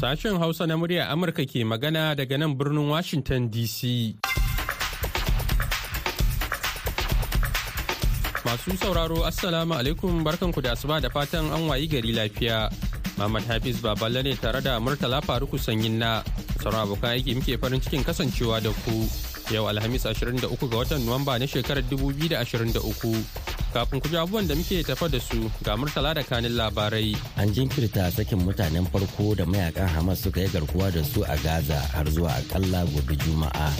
Sashen Hausa na murya Amurka ke magana daga nan birnin Washington DC. Masu sauraro Assalamu alaikum barkanku da asuba da fatan an wayi gari lafiya. Muhammad Hafiz Baballe ne tare da Murtala Faruku Sanyin na sauran abokan aiki muke farin cikin kasancewa da ku. Yau Alhamis 23 ga watan Nuwamba na shekarar 2023. Kafin ku ji abubuwan da muke tafa da su ga murtala da kanin labarai. An jinkirta sakin mutanen farko da mayaƙan Hamas suka yi garkuwa da su a Gaza har zuwa akalla gobe Juma'a.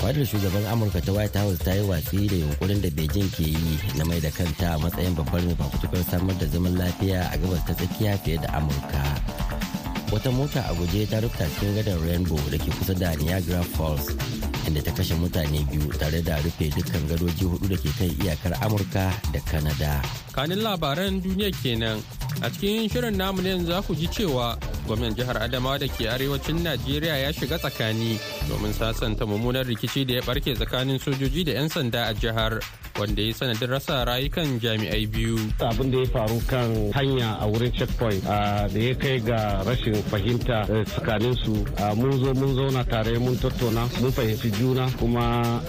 Fadar shugaban Amurka ta White House ta yi watsi da yunkurin da Beijing ke yi na mai da kanta a matsayin babbar mai fafutukar samar da zaman lafiya a gabas ta tsakiya fiye da Amurka. Wata mota a guje ta rufta cikin gadon Rainbow da ke kusa da Niagara Falls inda ta kashe mutane biyu tare da rufe dukkan gadoji huɗu da ke kan iyakar amurka da kanada. Kanin labaran duniya kenan. A cikin shirin namu ne za ku ji cewa gwamnan jihar adamawa da ke arewacin najeriya ya shiga tsakani. Domin sasanta mummunar rikici da ya barke tsakanin sojoji da 'yan sanda a jihar wanda ya sanadin rasa rayukan jami'ai biyu. Abin da ya faru kan hanya a wurin checkpoint da ya kai ga rashin fahimta tsakanin su mun zo mun zauna tare mun tattauna mun fahimci juna kuma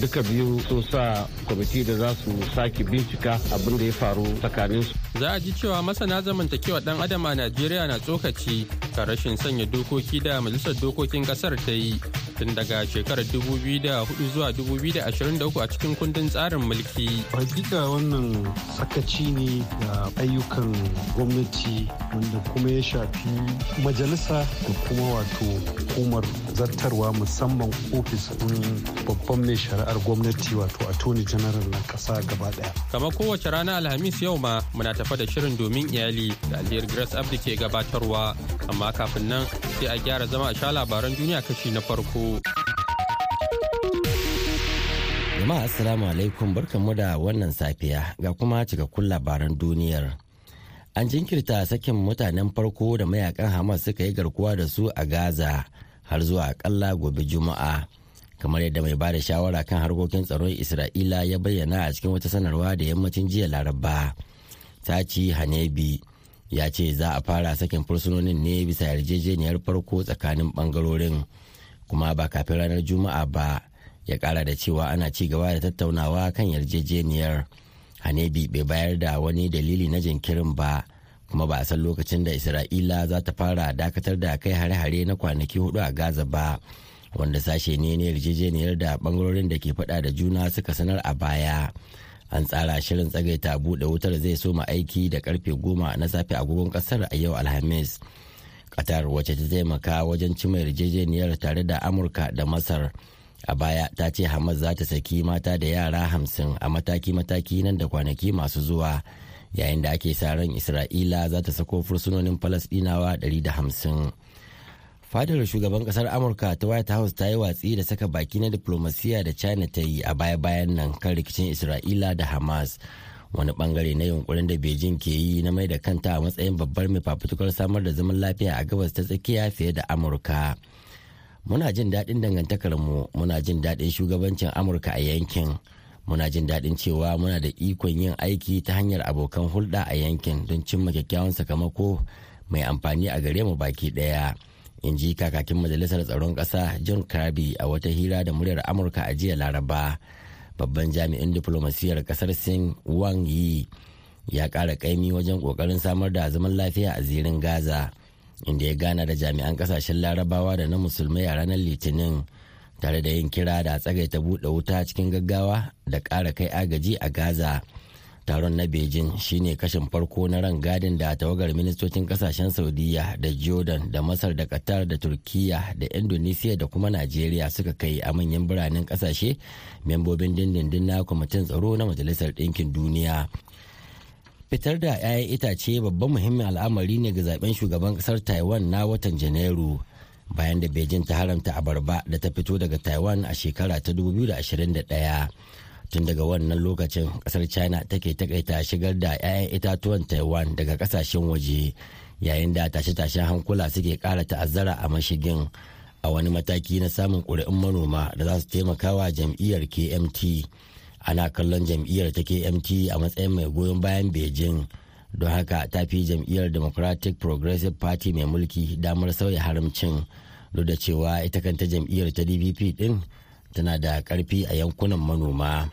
duka biyu sun sa kwamiti da za su sake bincika abin da ya faru tsakanin su. Za a ji cewa masana zamantakewa dan adam a Najeriya na tsokaci kan rashin sanya dokoki da majalisar dokokin ƙasar ta yi tun daga shekarar 2004 zuwa 2023 a cikin kundin tsarin mulki. Hakika wannan sakaci ne da ayyukan gwamnati wanda kuma ya shafi majalisa da kuma wato hukumar zartarwa musamman ofis ɗin babban mai shari'ar gwamnati wato attorney general na ƙasa gaba ɗaya. Kamar kowace rana Alhamis yau ma muna tafa da shirin domin iyali da alheri Grace Abdi ke gabatarwa amma kafin nan sai a gyara zama a sha labaran duniya kashi na farko. Jama'a Assalamu alaikum barkanmu da wannan safiya ga kuma cikakkun labaran duniyar. An jinkirta sakin mutanen farko da mayaƙan Hamas suka yi garkuwa da su a Gaza har zuwa akalla gobe Juma'a. Kamar yadda mai ba da shawara kan harkokin tsaron Isra'ila ya bayyana a cikin wata sanarwa da yammacin jiya Laraba. Taci Hanebi ya ce za a fara sakin fursunonin ne bisa yarjejeniyar farko tsakanin ɓangarorin kuma ba kafin ranar Juma'a ba. ya kara da cewa ana ci gaba da tattaunawa kan yarjejeniyar hanebi bai bayar da wani dalili na jinkirin ba kuma ba a san lokacin da isra'ila za ta fara dakatar da kai hare-hare na kwanaki huɗu a gaza ba wanda sashe ne na yarjejeniyar da ɓangarorin da ke fada da juna suka sanar a baya. An tsara shirin tsagaita buɗe wutar zai soma aiki da ƙarfe goma na safe agogon ƙasar a yau alhamis. Qatar wacce ta taimaka wajen cimma yarjejeniyar tare da amurka da masar a baya ta ce hamas za ta saki mata da yara hamsin a mataki-mataki nan da kwanaki masu zuwa. Yayin da ake sa ran isra'ila za ta sako fursunonin falasdinawa 150 fadar shugaban ƙasar amurka ta white house ta yi watsi da saka baki na diplomasiya da china ta yi a baya-bayan nan kan rikicin isra'ila da hamas. Wani ɓangare na yunkurin da beijing ke yi na mai da kanta a matsayin babbar mai fafutukar samar da zaman lafiya a gabas ta tsakiya fiye da amurka. Muna jin daɗin dangantakarmu muna jin daɗin shugabancin amurka a yankin. Muna jin daɗin cewa muna da ikon yin aiki ta hanyar abokan hulɗa a yankin don cimma kyakkyawan sakamako mai amfani a gare mu baki ɗaya. In ji kakakin majalisar tsaron ƙasa john kirby a wata hira da muryar amurka a jiya laraba. Babban jami'in diflomasiyyar ƙasar sin wang yi ya ƙara ƙaimi wajen ƙoƙarin samar da zaman lafiya a zirin gaza inda ya gana da jami'an ƙasashen larabawa da na musulmai a ranar litinin. Tare da yin kira da tsagaita buɗe wuta cikin gaggawa da ƙara kai agaji a gaza. Taron na beijing shine kashin farko na ran gadin da tawagar ministocin ƙasashen saudiya da jordan da masar da qatar da turkiya da indonesia da kuma najeriya suka kai a manyan biranen ƙasashe membobin dindindin na kwamitin tsaro na majalisar ɗinkin duniya. Fitar da 'ya'yan itace babban muhimmin al'amari ne ga zaɓen shugaban ƙasar taiwan na watan janairu. Bayan da beijing ta haramta abarba da ta fito daga taiwan a shekara ta 2021 tun daga wannan lokacin ƙasar china take takaita shigar da 'ya'yan itatuwan taiwan daga ƙasashen waje yayin da tashe-tashen hankula suke kara ta'azzara a mashigin a wani mataki na samun ƙuri'un manoma da za su taimaka wa jam'iyyar kmt ana kallon jam'iyyar ta kmt a matsayin mai goyon bayan beijing don haka ta fi jam'iyyar democratic progressive party mai mulki damar sauya haramcin duk da cewa ita kanta jam'iyyar ta dpp din tana da ƙarfi a yankunan manoma.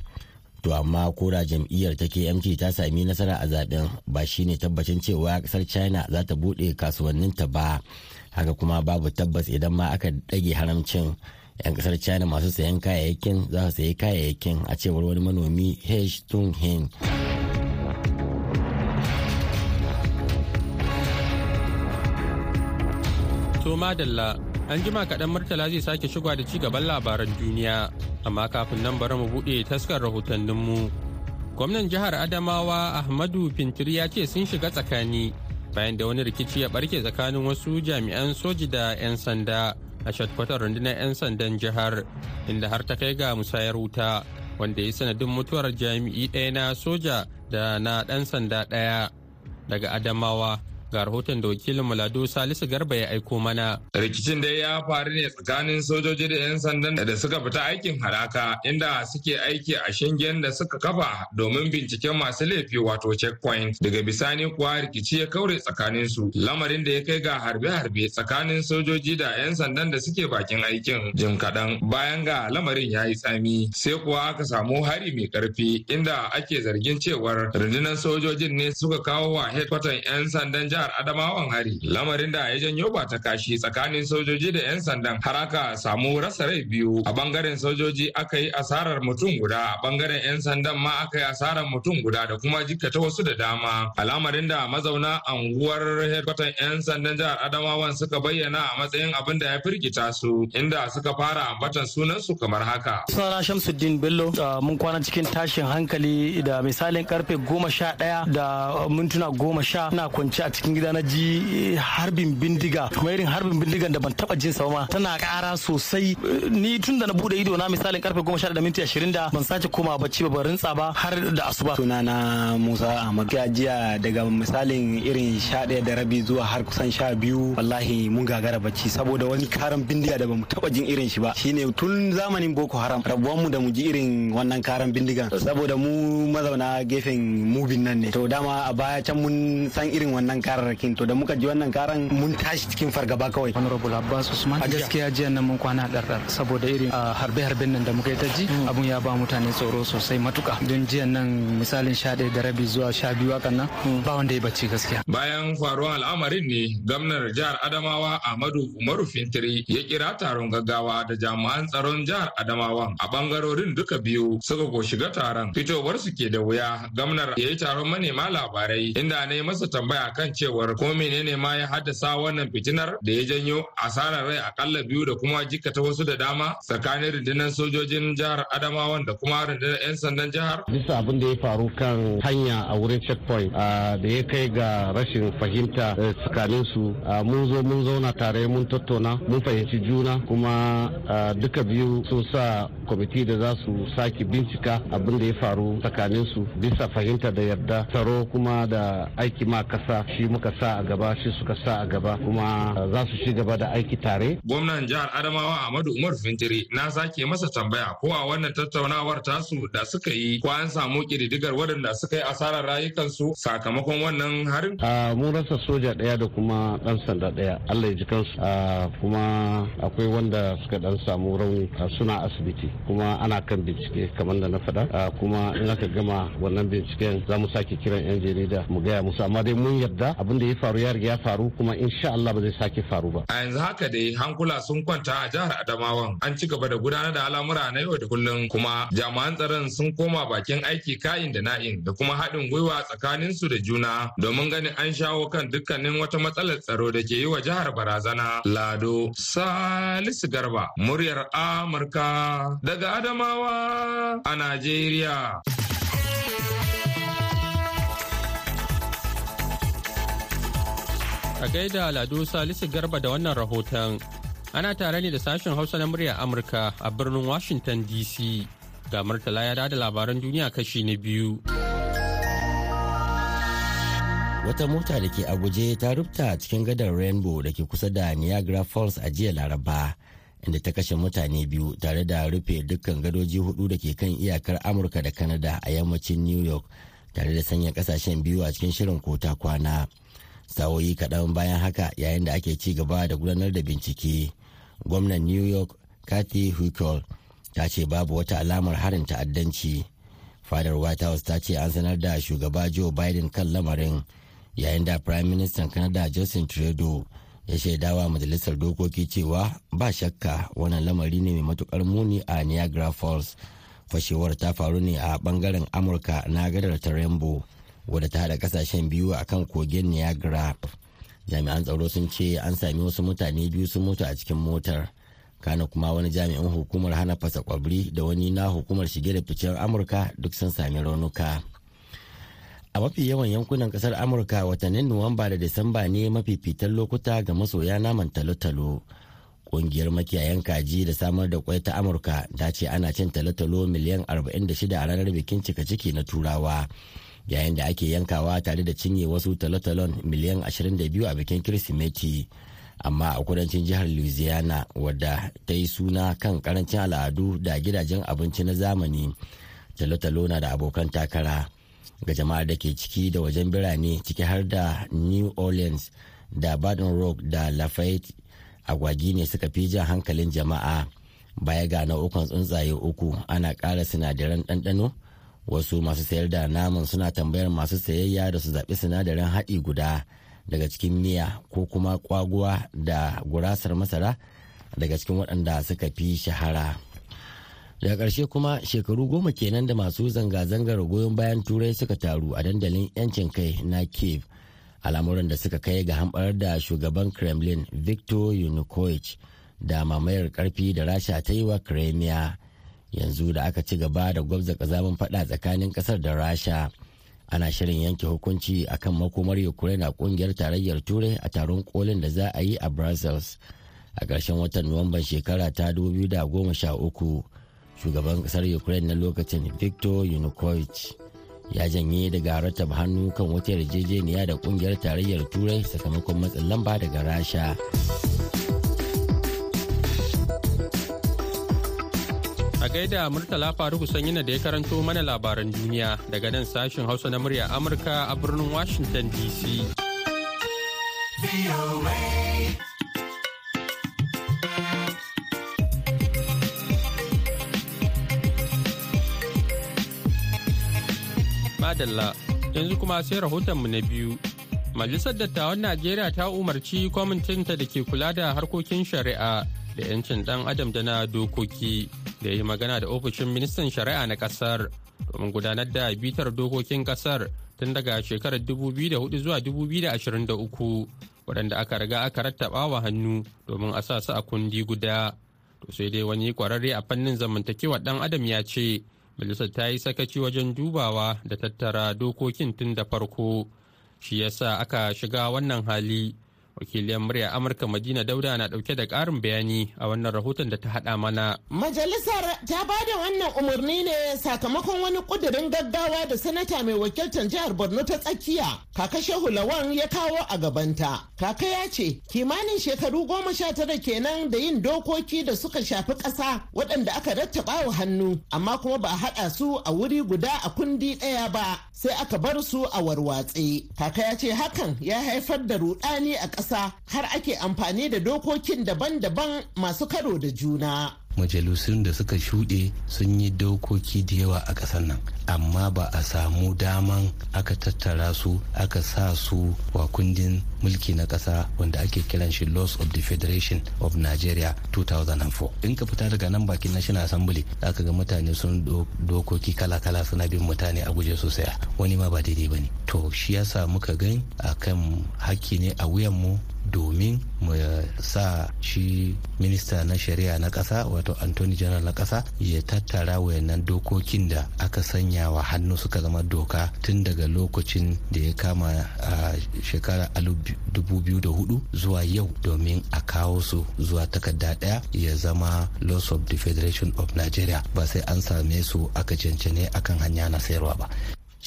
To amma kora jam'iyyar ta kmt ta sami nasara a zaɓen ba shine tabbacin cewa ƙasar china za ta buɗe kasuwanninta ba. Haka kuma babu tabbas idan ma aka dage haramcin 'yan ƙasar china masu sayan kayayyakin za su sayi kayayyakin a cewar wani manomi h tung hin to madalla an jima kaɗan murtala zai sake shigowa da ci gaban labaran duniya. Amma kafin nan bari mu buɗe taskar rahotanninmu. Gwamnan jihar adamawa ahmadu fintiri ya ce sun shiga tsakani bayan da wani rikici ya barke tsakanin wasu jami'an soji da 'yan sanda a shatkwatar rundunar 'yan sandan jihar inda har ta kai ga musayar wuta wanda ya sanadin mutuwar jami'i ɗaya na soja da na ɗan sanda ɗaya. Daga adamawa ga rahoton da wakilin Mulado Salisu Garba ya aiko mana. Rikicin dai ya faru ne tsakanin sojoji da 'yan sandan da suka fita aikin haraka inda suke aiki a shingen da suka kafa domin binciken masu laifi wato checkpoint. Daga bisani kuwa rikici ya kaure tsakanin su lamarin da ya kai ga harbe-harbe tsakanin sojoji da 'yan sandan da suke bakin aikin jim kaɗan bayan ga lamarin ya yi tsami sai kuwa aka samu hari mai ƙarfi inda ake zargin cewar rundunar sojojin ne suka kawo wa headquarter 'yan sandan jihar Adamawan hari. Lamarin da ya janyo ba ta kashi tsakanin sojoji da 'yan sandan har aka samu rasa rai biyu. A ɓangaren sojoji aka yi asarar mutum guda a ɓangaren 'yan sandan ma aka yi asarar mutum guda da kuma jikkata wasu da dama. Al'amarin da mazauna anguwar headquarter 'yan sandan jihar Adamawan suka bayyana a matsayin abin da ya firgita su inda suka fara ambatan sunan su kamar haka. Sunana Shamsuddin Bello mun kwana cikin tashin hankali da misalin ƙarfe goma sha ɗaya da mintuna goma sha na kwance a cikin gida na ji harbin bindiga. Kuma irin harbin bindigan da ban taba jin sa ma tana kara sosai. Ni tun da na buɗe ido na misalin ƙarfe goma sha da minti ashirin da ban sace koma bacci ba ban rintsa ba har da asuba. sunana musa ahmad. Jiya daga misalin irin sha ɗaya da rabi zuwa har kusan sha biyu wallahi mun gagara bacci saboda wani karan bindiga da ba mu taba jin irin shi ba. Shine tun zamanin boko haram rabuwan mu da mu ji irin wannan karan bindigan. Saboda mu mazauna gefen mubin nan ne. To dama a baya can mun san irin wannan kararrakin to da muka ji wannan karan mun tashi cikin fargaba kawai. Honorable abbas usman a gaskiya jiya nan mun kwana ɗarɗar saboda irin harbe harben nan da muka yi ta ji abun ya ba mutane tsoro sosai matuka. Don jiya nan misalin sha ɗaya da rabi zuwa sha biyu hakan nan ba wanda ya bacci gaskiya. Bayan faruwar al'amarin ne gwamnar jihar adamawa ahmadu umaru fintiri ya kira taron gaggawa da jami'an tsaron jihar adamawa a ɓangarorin duka biyu suka ko shiga taron. Fitowar su ke da wuya. Gwamnar ya yi taron manema labarai inda na yi masa tambaya kan cewar ko menene ma ya haddasa wannan fitinar da ya janyo asarar rai akalla biyu da kuma jikkata wasu da dama tsakanin rundunar sojojin jihar adamawan da kuma rundunar 'yan sandan jihar? Bisa abin da ya faru kan hanya a wurin checkpoint da ya kai ga rashin fahimta tsakanin su mun zo mun zauna tare mun tattauna mun fahimci juna kuma duka biyu sun sa kwamiti da za su sake bincika abin da ya faru tsakanin su bisa fahimta da yarda tsaro kuma da aiki ma kasa shi muka sa a gaba shi suka sa a gaba kuma za su ci gaba da aiki tare. Gwamnan jihar Adamawa Ahmadu Umar Fintiri na sake masa tambaya ko a wannan tattaunawar tasu da suka yi ko an samu kididdigar waɗanda suka yi asarar rayukansu sakamakon wannan harin. Mun rasa soja ɗaya da kuma ɗan sanda ɗaya Allah ya ji kansu kuma akwai wanda suka ɗan samu rauni suna asibiti kuma ana kan bincike kamar da na faɗa kuma in aka gama wannan binciken za mu sake kiran 'yan jarida mu gaya musu amma dai mun yarda abin da ya faru ya riga ya faru kuma insha Allah ba zai sake faru ba. A yanzu haka dai hankula sun kwanta a jihar Adamawan an ci gaba da gudanar da al'amura na yau da kullum kuma jami'an tsaron sun koma bakin aiki kayin da na'in da kuma haɗin gwiwa tsakanin su da juna domin ganin an shawo kan dukkanin wata matsalar tsaro da ke yi wa jihar barazana. Lado Salisu Garba muryar Amurka daga Adamawa a Najeriya. A gaida Lado Salisu Garba da wannan rahoton. Ana tare ne da sashen Hausa na muryar Amurka a birnin Washington DC. Ga Murtala ya da labaran duniya kashi na biyu. Wata mota da ke a guje ta rufta cikin gadar Rainbow da ke kusa da Niagara Falls a jiya Laraba, inda ta kashe mutane biyu tare da rufe dukkan gadoji huɗu da ke kan iyakar Amurka da Canada a yammacin New York. tare da sanya ƙasashen biyu a cikin shirin kota kwana sa'o'i kaɗan bayan haka yayin da ake ci gaba da gudanar da bincike. Gwamnan new york kathy huckel ta ce babu wata alamar harin ta'addanci. Fadar white house ta ce an sanar da shugaba joe biden kan lamarin yayin da prime minister canada justin trudeau ya shaidawa majalisar dokoki cewa ba shakka wannan lamari ne mai matuƙar muni a niagara falls. Fashewar ta faru ne a ɓangaren amurka na gadar ta rainbow wadda ta hada ƙasashen biyu a kan kogin niagara. Jami'an tsaro sun ce an sami wasu mutane biyu sun mutu a cikin motar. Kana kuma wani jami'in hukumar hana fasa kwabri da wani na hukumar shige da ficen amurka duk sun sami raunuka. A mafi yawan yankunan ƙasar amurka watannin nuwamba da disamba ne mafifitan lokuta ga masoya naman talo-talo. Kungiyar makiyayan kaji da samar da kwai ta amurka ta ce ana cin talo-talo miliyan 46 a ranar bikin cika ciki na turawa. Yayin da ake yankawa tare da cinye wasu talotalon miliyan 22 a bikin kirsimeti. Amma a kudancin jihar louisiana wadda ta yi suna kan ƙarancin al'adu da gidajen abinci na zamani talotalo na da abokan takara. Ga jama'ar da ke ciki da wajen birane ciki har da new orleans da baton rock da lafayette agwagi ne suka fi jan hankalin jama'a. Baya ga nau'ukan tsuntsaye uku ana ƙara sinadaran ɗanɗano wasu masu sayar da naman suna tambayar masu sayayya da su zaɓi sinadarin haɗi guda daga cikin miya ko kuma kwaguwa da gurasar masara daga cikin waɗanda suka fi shahara. Daga ƙarshe kuma shekaru goma kenan da masu zanga-zangar goyon bayan turai suka taru a dandalin 'yancin kai na kiev al'amuran da suka kai ga hamɓarar da shugaban kremlin victor yanukovych da mamayar ƙarfi da rasha ta yi wa crimea. Yanzu da aka ci gaba da gwabza kazamin fada tsakanin ƙasar da rasha. Ana shirin yanke hukunci akan makomar ukraine a ƙungiyar tarayyar turai a taron kolin da za a yi a brussels a ƙarshen watan nuwamban shekara ta 2013 shugaban ƙasar ukraine na lokacin victor yanukovych ya janye daga rattaba hannu kan wata yarjejeniya da ƙungiyar tarayyar turai sakamakon matsin lamba daga rasha. A gaida murtala faruku sanyina da ya karanto mana labaran duniya daga nan sashen hausa na murya amurka a birnin washington dc madalla yanzu kuma sai rahotonmu na biyu. Majalisar dattawan najeriya ta umarci kwamitinta da ke kula da harkokin shari'a da 'yancin dan adam da na dokoki. Da yi magana da ofishin ministan shari'a na ƙasar domin gudanar da bitar dokokin ƙasar tun daga shekarar 2004 zuwa 2023 waɗanda aka riga aka rattaba wa hannu domin a sa su a kundi guda. To sai dai wani kwararre a fannin zamantakewar dan adam ya ce majalisar ta yi sakaci wajen dubawa da tattara dokokin tun da farko shi yasa aka shiga wannan hali. Wakiliyar murya amurka madina dauda na ɗauke da karin bayani a wannan rahoton da ta hada mana. Majalisar ta ba da wannan umarni ne sakamakon wani kudirin gaggawa da sanata mai wakiltar jihar borno ta tsakiya kaka shehu lawan ya kawo a gabanta. Kaka ya ce kimanin shekaru goma sha tara kenan da yin dokoki da suka shafi ƙasa waɗanda aka rattaba wa hannu amma kuma ba a haɗa su a wuri guda a kundi ɗaya ba sai aka bar su a warwatse. Kaka ya ce hakan ya haifar da rudani a ƙasa ƙasa har ake amfani da dokokin daban-daban masu karo da juna. Majalisun da suka shuɗe sun yi dokoki da yawa a ƙasar nan amma ba a samu daman aka tattara su aka sa su wa kundin mulki na ƙasa wanda ake kiran shi laws of the federation of nigeria 2004 in ka fita daga nan bakin national assembly aka ga mutane sun dokoki kala-kala suna bin mutane a guje sosai wani ma ba daidai ba ne. To shi yasa muka gan akan hakki ne a wuyanmu domin mu sa shi minista na shari'a na ƙasa wato antony general na ƙasa ya tattara wayannan dokokin da aka sanya wa hannu suka zama doka tun daga lokacin da ya kama a shekara 2004 zuwa yau domin a kawo su zuwa takarda ɗaya ya zama laws of the federation of nigeria. Ba sai an same su aka cancane akan hanya na sayarwa ba.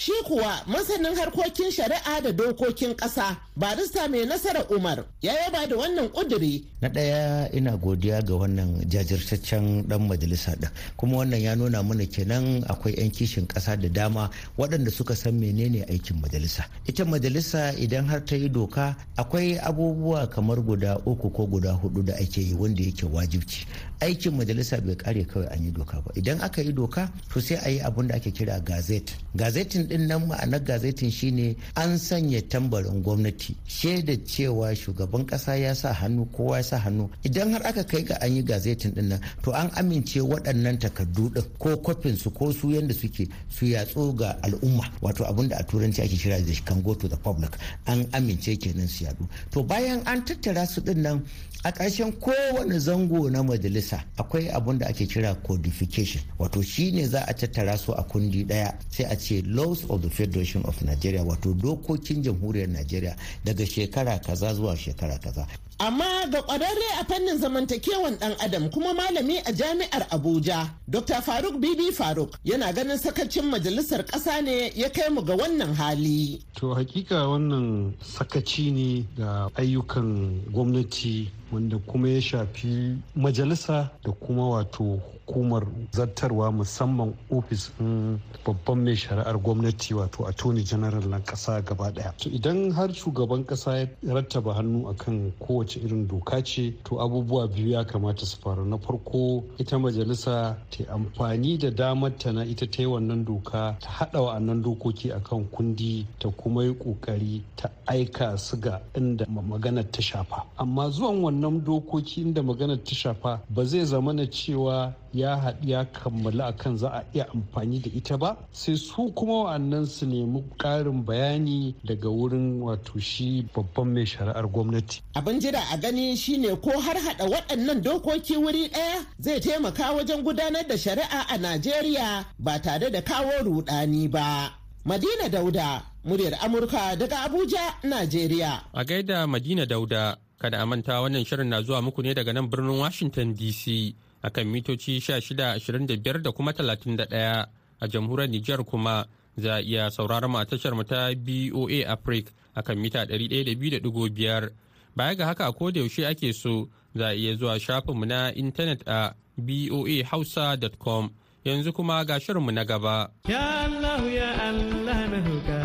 Shi kuwa masanin harkokin shari'a da dokokin ƙasa barista mai nasara Umar ya yaba da wannan ƙuduri. Na ɗaya ina godiya ga wannan jajirtaccen ɗan majalisa ɗin kuma wannan ya nuna mana kenan akwai 'yan kishin ƙasa da dama waɗanda suka san menene aikin majalisa. Ita majalisa idan har ta yi doka akwai abubuwa kamar guda uku ko guda huɗu da ake yi wanda yake wajibci. Aikin majalisa bai kare kawai an yi doka ba. Idan aka yi doka to sai a yi abun da ake kira gazet. Gazetin ɗin nan ma'anar gazetin shine an sanya tambarin gwamnati. Shaida cewa shugaban kasa ya sa hannu kowa ya sa hannu. Idan har aka kai ga an yi gazetin ɗin nan to an amince waɗannan takardu din ko kwafin su ko su yanda suke su yatsu ga al'umma. Wato abin da a turanci ake kira da kan go to the public. An amince kenan su yadu. To bayan an tattara su ɗin nan a ƙarshen kowane zango na majalisa akwai abun da ake kira codification. Wato shine za a tattara su a kundi ɗaya sai a ce laws of the federation of nigeria wato dokokin jamhuriyar nigeria daga shekara kaza zuwa shekara kaza. Amma ga kwararre a fannin zamantakewan dan adam kuma malami a jami'ar abuja dr faruk bibi faruk yana ganin sakacin majalisar ƙasa ne ya kai mu ga wannan hali. To hakika wannan sakaci ne ga ayyukan gwamnati wanda kuma ya shafi majalisa da kuma wato hukumar zartarwa musamman ofis ɗin babban mai shari'ar gwamnati wato attorney general na ƙasa gaba ɗaya. To idan har shugaban ƙasa ya rattaba hannu akan kowace irin doka ce to abubuwa biyu ya kamata su faru. Na farko ita majalisa ta amfani da damar ta na ita ta yi wannan doka ta haɗa wa'annan dokoki akan kundi ta kuma yi ƙoƙari ta aika su ga inda maganar ta shafa. Amma zuwan wannan dokoki inda maganar ta shafa ba zai zama na cewa ya haɗu ya kammala akan za a iya amfani da ita ba sai su kuma wa'annan su nemi ƙarin bayani daga wurin wato shi babban mai shari'ar gwamnati. Abin jira a gani shine ko har haɗa waɗannan dokoki wuri ɗaya zai taimaka wajen gudanar da shari'a a Najeriya ba tare da kawo rudani ba. Madina Dauda, muryar Amurka daga Abuja, Najeriya. A gaida Madina Dauda, kada a manta wannan shirin na zuwa muku ne daga nan birnin Washington DC. Akan mitoci 1625 da kuma 31 a jamhuriyar Nijar kuma za a iya sauraron a tashar mu ta BOA Africa akan mita 102.5 baya ga haka ko da yaushe ake so za a iya zuwa shafinmu na intanet a boahausa.com yanzu kuma ga shirinmu na gaba. Ya Allah ya Allah na roƙa.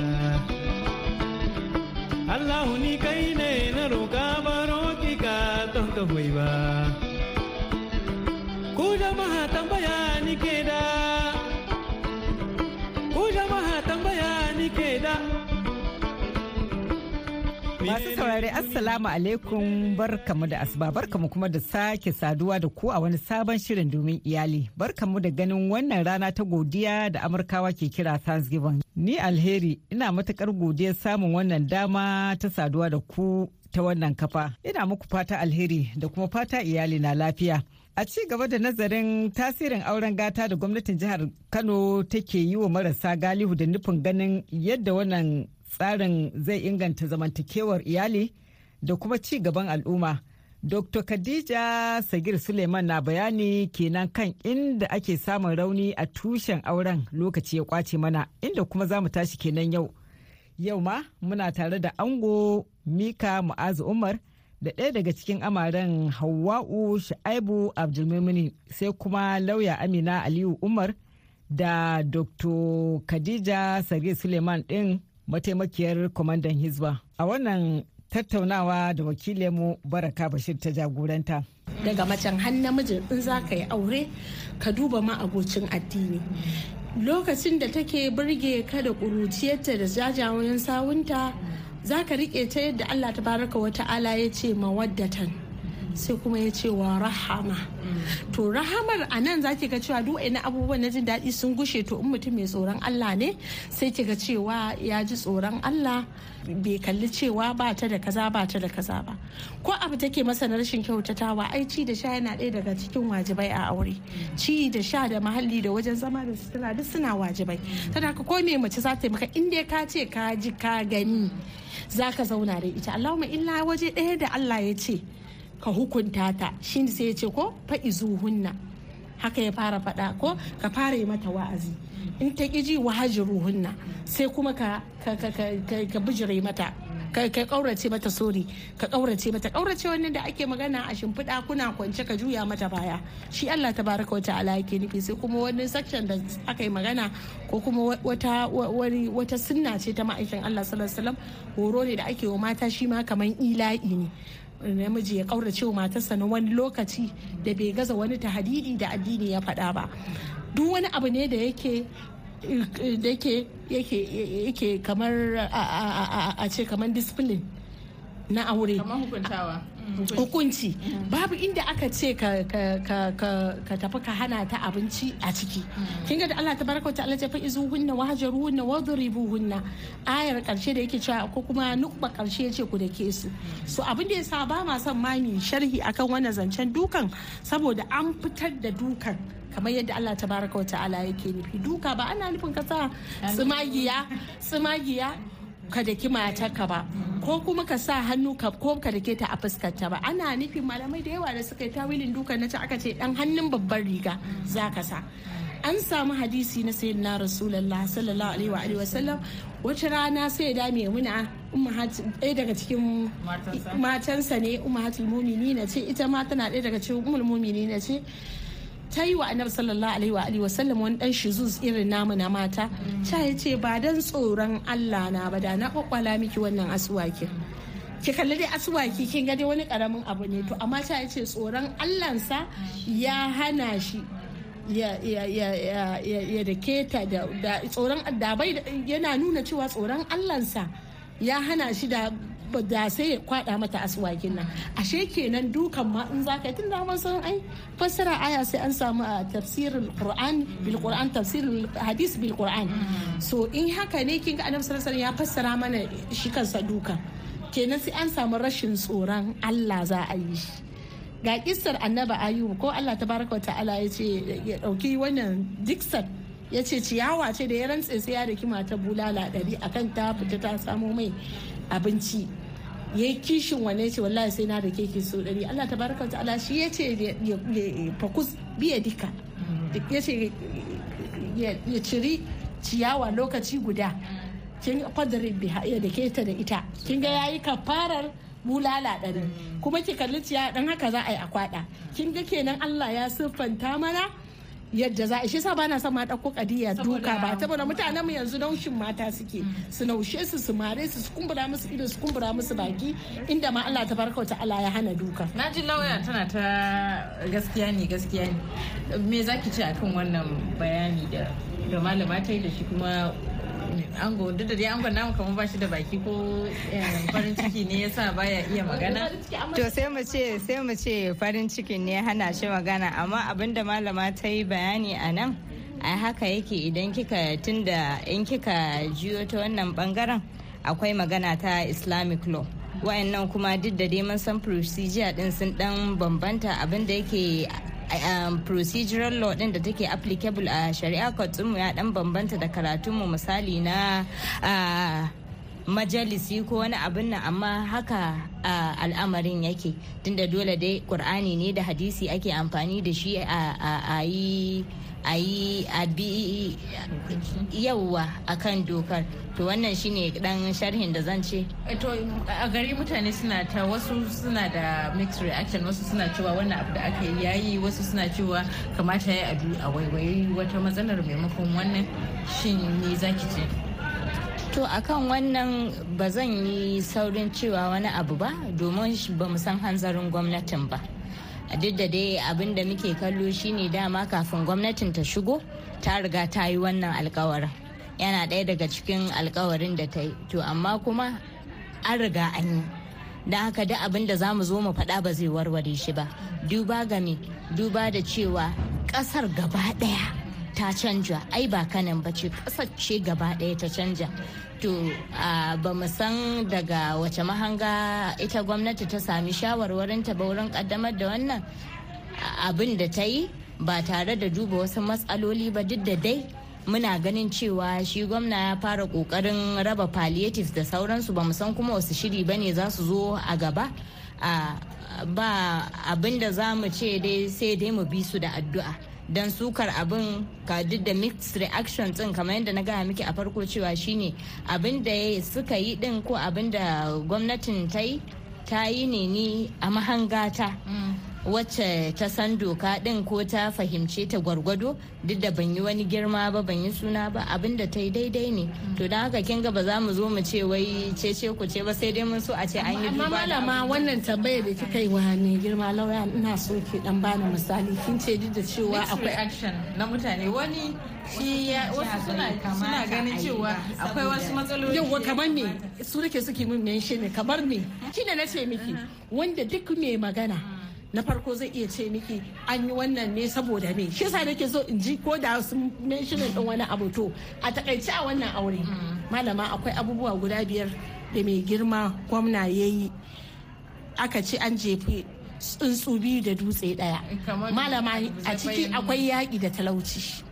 Allah ni kai ne na roƙa baro ki ka don ka ba. Tambaya ni ke da ku jama'a tambaya ni ke da Masu saurari Assalamu alaikum barkamu da asuba barkamu kuma da sake saduwa da ku a wani sabon shirin domin iyali barkamu da ganin wannan rana ta godiya da Amurkawa ke kira Thanksgiving. Ni alheri ina matuƙar godiyar samun wannan dama ta saduwa da ku ta wannan kafa. Ina muku fata alheri da kuma fata iyali na lafiya. A ci gaba da nazarin tasirin auren gata da gwamnatin jihar Kano take yi wa marasa galihu da nufin ganin yadda wannan tsarin zai inganta zamantakewar iyali da kuma ci gaban al'umma. Dr. Khadija Sagir Suleiman na bayani kenan kan inda ake samun rauni a tushen auren lokaci ya ƙwace mana inda kuma za mu tashi kenan yau. Yau ma muna tare da ango Mika Mu'azu Umar. Da ɗaya daga cikin amaren hawa'u sha'aibu abdulmumini sai kuma lauya amina aliyu umar da dr khadija sage suleiman ɗin mataimakiyar kwamandan hizba. A wannan tattaunawa da wakilinmu baraka bashir ta jagoranta. Daga macen har namijin in za ka yi aure ka duba ma abocin addini. Lokacin da take burge ka da ƙuruciyarta da jajayen sawunta za ka riƙe ta yadda allah ta baraka wa ta'ala ya ce mawaddatan. Sai kuma ya ce wa rahama. To rahamar a nan za ki ga cewa duk na abubuwan na jin daɗi sun gushe. To in mutum mai tsoron Allah ne sai ki ga cewa ya ji tsoron Allah bai kalli cewa ba ta da kaza ba ta da kaza ba. Ko abu take masa na rashin kyautatawa ai ci da sha yana ɗaya daga cikin wajibai a aure. Ci da sha da mahalli da wajen zama da sutura duk suna wajibai. Tana ka ko me mace za ta yi maka in dai ka ce ka ji ka gani za ka zauna da ita. Allahumma illa waje ɗaya da Allah ya ce. Ka hukunta ta. Shi sai ya ce ko? Fa'izuhunna haka ya fara faɗa ko? Ka fara yi mata wa'azi. In ta ƙi ji wahajiruhunna sai kuma ka bijire mata. Ka kaurace mata sori ka kaurace mata. Kaurace wannan da ake magana a shimfiɗa kuna kwance ka juya mata baya. Shi Allah tabaraka wa ta'ala yake nufi. Sai kuma wani section da aka yi magana ko kuma wata wani wata sunna ce ta ma'aikin Allah sallallahu alaihi wasallam. Horo ne da ake wa mata shi ma kaman ila'i ne. Namiji ya kaurace wa matarsa na wani lokaci da bai gaza wani tahadidi da addini ya faɗa ba. Duk wani abu ne da yake da yake kamar a ce kamar discipline na aure. Hukunci. Babu inda aka ce ka tafi ka hana ta abinci a ciki. Kin ga da Allah tabaraka ta fa izu hunna wa hajaru hunna wa duribu hunna ayar ƙarshe da yake cewa ko kuma nukba ƙarshe ya ce ku da ke su so abin da yasa ba ma son mami sharhi akan wannan zancen dukan saboda an fitar da dukan kamar yadda Allah tabaraka wa ta'ala yake nufi. Duka ba ana nufin ka sa tsumagiya tsumagiya ka daki matarka ba ko kuma ka sa hannu ka ko ka dake ta a fuskarta ba. Ana nufin malamai da yawa da suka yi tawilin dukan na ta aka ce dan hannun babban riga za ka sa. An samu hadisi na sayyidina rasulullah sallallahu alaihi wa alihi wasallam wata rana sai da mai muna ɗaya daga cikin matansa. ne ummahatul mu'minina ce ita ma tana ɗaya daga cikin ummul mu'minina ce. Ta yi wa annabi sallallahu alaihi wa alihi wasallam wani dan shizuz irin namu na mata. Ta ya ce ba dan tsoron Allah na ba da na kwakwala miki wannan asuwakin. Ki kalli dai asuwaki kin ga dai wani ƙaramin abu ne. To amma ta ya ce tsoron Allahnsa ya hana shi ya da keta da tsoron da bai yana nuna cewa tsoron Allahnsa ya hana shi da da sai ya kwada mata aswakin nan. Ashe kenan dukan ma in zaka tun da mun san ai fassara aya sai an samu a tafsirul qur'an bil qur'an tafsirul hadis bil qur'an. So in haka ne kinga annabi sallallahu ya fassara mana shi kansa duka. Kenan sai an samu rashin tsoron Allah za a yi shi. Ga kissar annabi ayubu ko Allah tabaraka wa ta'ala ya ce ya ɗauki wannan diksan ya ce ciyawa ce da ya rantse sai ya daki mata bulala ɗari akan ta fita ta samo mai abinci. Ya yi kishin wane ce wallahi sai na da keke so ɗari. Allah ta baraka ta'ala shi ya ce fakus biya dika ya ce ya ciri ciyawa lokaci guda. Kin fadarin biha ya da keta da ita. Kin ga yayi kafarar bulala ɗari. Kuma ki kalli ciya dan haka za a yi a kwada kin ga kenan Allah ya siffanta mana yadda za a shi sa bana son ma ɗauko kadiya duka ba. saboda mutanen mu yanzu naushin mata suke. Su naushe su su mare su su kumbura musu ido su kumbura musu baki inda ma Allah tabaraka wa ta'ala ya hana duka. Na ji lauya tana ta gaskiya ne gaskiya ne. Me zaki ce akan wannan bayani da da malama ta yi da shi kuma ango duk da dai angon namu kamar ba shi da baki ko farin ciki ne yasa baya iya magana. To sai mu ce sai mu ce farin ciki ne hana shi magana. Amma abin da malama ta yi bayani a nan a haka yake idan kika tunda in kika jiyo ta wannan ɓangaren akwai magana ta islamic law. Wayannan kuma duk da dai mun san procedure din sun dan bambanta. Abinda yake procedural law din da take applicable a shari'a court mu ya dan bambanta da karatunmu misali na uh, majalisi ko wani abin nan amma haka al'amarin yake. Tunda dole dai qur'ani ne da hadisi ake amfani da shi a yi a yi a bi a kan dokar. To wannan shine dan sharhin da zan ce. To a gari mutane suna ta wasu suna da mixed reaction wasu suna cewa wannan abu da aka yi yayi wasu suna cewa kamata ya yi a waiwayi wata matsalar maimakon wannan. Shin ne zaki ce? To akan wannan ba zan yi saurin cewa wani abu ba domin ba mu san hanzarin gwamnatin ba. Duk da dai abin da muke kallo shine dama kafin gwamnatin ta shigo ta riga ta yi wannan alkawarin. Yana ɗaya daga cikin alkawarin da ta yi. To amma kuma an riga an yi. Da haka da abin da za mu zo mu faɗa ba zai warware shi ba. Duba ga me? Duba da cewa ƙasar gaba ɗaya ta canja. Ai ba kanan ba ce ƙasar ce gaba ɗaya ta canja. To ba mu san daga wace mahanga ita gwamnati ta sami shawarwarinta ba wurin kaddamar da wannan. Abin da ta yi ba tare da duba wasu matsaloli ba duk da dai muna ganin cewa shi gwamna ya fara ƙoƙarin raba palliatives da sauransu. Ba san kuma wasu shiri ba ne za su zo a gaba. Ba abin da za mu ce dai sai dai mu bi su da addu'a. Don sukar abin ka duk da mixed reaction din kamar yadda na gaya miki a farko cewa shine abin da suka yi din ko abin da gwamnatin ta yi ta yi ne ni a mahangata. Wacce ta san doka din ko ta fahimce ta gwargwado duk da ban yi wani girma ba ban yi suna ba abin da ta yi daidai ne. To don haka kin ga ba za mu zo mu ce wai cece ku ce ba sai dai mun so a ce an yi amma malama wannan tambayar da kika yi wa ne girma lauya ina so ki dan bani misali. Kin ce duk da cewa akwai action na mutane. Wani shi ya wasu suna suna ganin cewa akwai wasu matsaloli. Yau kamar me? Su nake suke min mention ne kamar me? Shine na ce miki wanda duk mai magana na farko zai iya ce miki an yi wannan ne saboda me? Shi yasa nake so in ji ko da sun mentionin din wani abu to a taƙaice a wannan aure malama akwai abubuwa guda biyar da mai girma gwamna ya yi. Aka ce an jefi tsuntsu biyu da dutse ɗaya malama a ciki akwai yaƙi da talauci.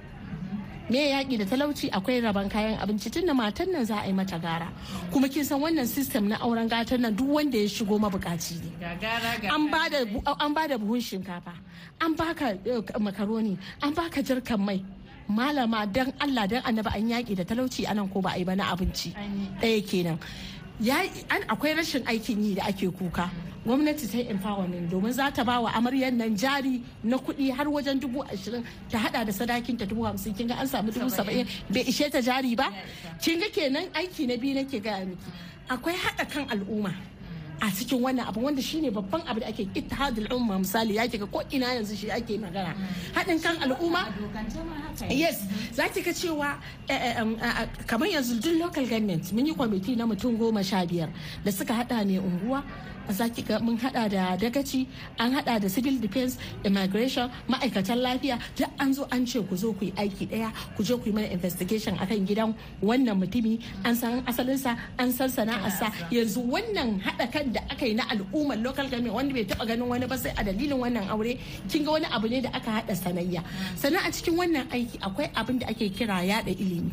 Me yaƙi da talauci akwai rabon kayan abinci tun da matan nan za a yi mata gara. Kuma kin san wannan system na auren gatan nan duk wanda ya shigo mabukaci ne. An ba da buhun shinkafa an baka makaroni an baka jirkan mai. Malama dan Allah dan annaba an yaƙi da talauci a nan ko ba a yi ba na abinci. Ɗaya kenan. Akwai rashin aikin yi da ake kuka. Gwamnati ta yi empowerment domin za ta ba wa amaryar nan jari na kuɗi har wajen dubu ashirin. Ta hada da sadakin ta dubu hamsin. Kinga an samu dubu saba'in. bai ishe ta jari ba? Kinga kenan aiki na biyu nake gaya miki. Akwai haɗa kan al'umma. A cikin wannan abu wanda shine babban abu da ake ittihadul umma misali ya ga ko ina yanzu shi ake magana. Haɗin kan al'umma? Yes. Za ki ga cewa kamar yanzu duk local government mun yi kwamiti na mutum goma sha biyar da suka hada ne unguwa za ki ga mun hada da dagaci an hada da civil defense immigration ma'aikatan lafiya. Duk an zo an ce ku zo ku yi aiki ɗaya ku je ku yi mana investigation akan gidan wannan mutumi. An san asalinsa an san sana'arsa. Yanzu wannan hada kan da aka yi na al'ummar local government wanda bai taba ganin wani ba sai a dalilin wannan aure kin ga wani abu ne da aka hada sanayya. Sannan a cikin wannan aiki akwai abin da ake kira yada ilimi.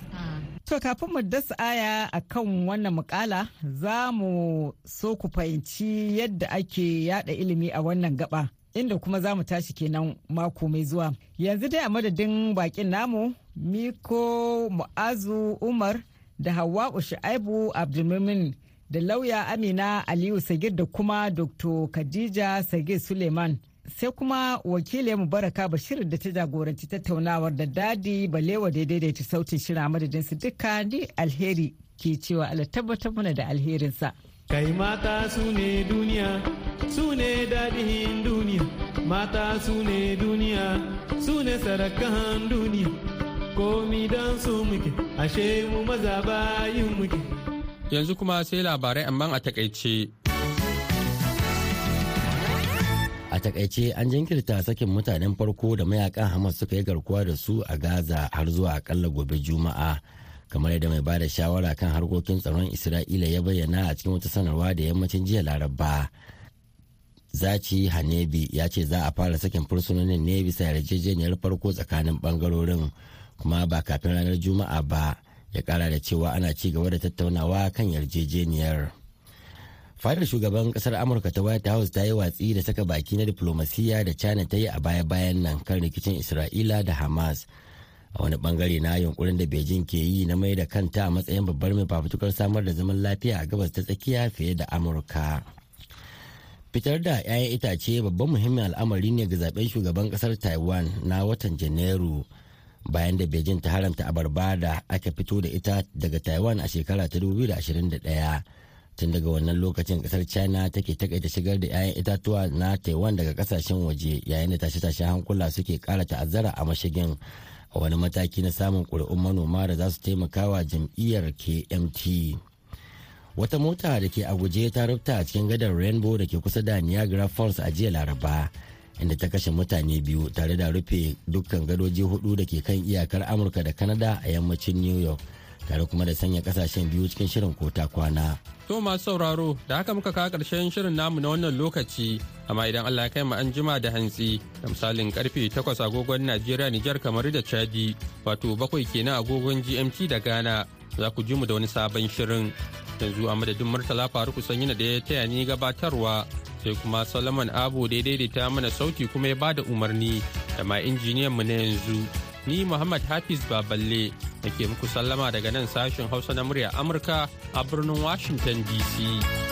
To kafin mu dasa aya a kan wannan mukala za mu so ku fahimci yadda ake yada ilimi a wannan gaba inda kuma za mu tashi kenan mako mai zuwa. Yanzu dai a madadin bakin namu Miko Mu'azu Umar da Hawwa'u Shu'aibu Abdulmumin da lauya Amina Aliyu Sagir da kuma Dr. Khadija Sagir Suleiman. Sai kuma wakilin mu baraka bashir da ta jagoranci tattaunawar da daɗi balewa da daidaita sautin shirin madadin su duka ni alheri ke cewa ala tabbatar mana da alherinsa. Kai mata su ne duniya su ne dadihin duniya. Mata su ne duniya su ne sarakan duniya. Komi don su muke ashe mu maza bayin muke. Yanzu kuma sai labarai amma a taƙaice. A taƙaice an jinkirta sakin mutanen farko da mayaƙan hamas suka yi garkuwa da su a gaza har zuwa akalla gobe juma'a kamar yadda mai ba da shawara kan harkokin tsaron isra'ila ya bayyana a cikin wata sanarwa da yammacin jiya laraba zaci hanebi ya ce za a fara sakin fursunonin ne bisa yarjejeniyar farko tsakanin ɓangarorin kuma ba kafin ranar juma'a ba ya kara da cewa ana ci gaba da tattaunawa kan yarjejeniyar. Fadar shugaban ƙasar amurka ta white house ta yi watsi da saka baki na diplomasiya da china ta yi a baya-bayan nan kan rikicin isra'ila da hamas. A wani ɓangare na yunkurin da beijing ke yi na mai da kanta a matsayin babbar mai fafutukar samar da zaman lafiya a gabas ta tsakiya fiye da amurka. Fitar da 'ya'yan itace babban muhimmin al'amari ne ga zaɓen shugaban ƙasar taiwan na watan janairu bayan da beijing ta haramta abarba da aka fito da ita daga taiwan a shekara ta 2021 tun daga wannan lokacin ƙasar china take takaita shigar da 'ya'yan itatuwa na taiwan daga ƙasashen waje yayin da tashe-tashen hankula suke kara ta'azzara a mashigin. A wani mataki na samun ƙuri'un manoma da za su taimaka wa jam'iyyar kmt wata mota da ke a guje ta rufta a cikin gadar rainbow da ke kusa da niagara falls a jiya laraba inda ta kashe mutane biyu tare da rufe dukkan gadoji huɗu da ke kan iyakar amurka da canada a yammacin new york. Tare kuma da sanya ƙasashen biyu cikin shirin kota kwana. To masu sauraro da haka muka kawo ƙarshen shirin namu na wannan lokaci amma idan Allah ya kai mu an jima da hantsi da misalin ƙarfe 8 agogon Najeriya Nijar kamar da Chadi wato bakwai kenan agogon GMT da Ghana za ku ji mu da wani sabon shirin yanzu a madadin Murtala Faruku Sanyina da ya taya ni gabatarwa sai kuma Solomon Abu da ya daidaita mana sauti kuma ya ba da umarni da ma injiniyan mu na yanzu ni Muhammad Hafiz Baballe nake muku sallama daga nan sashen Hausa na murya Amurka a birnin Washington DC.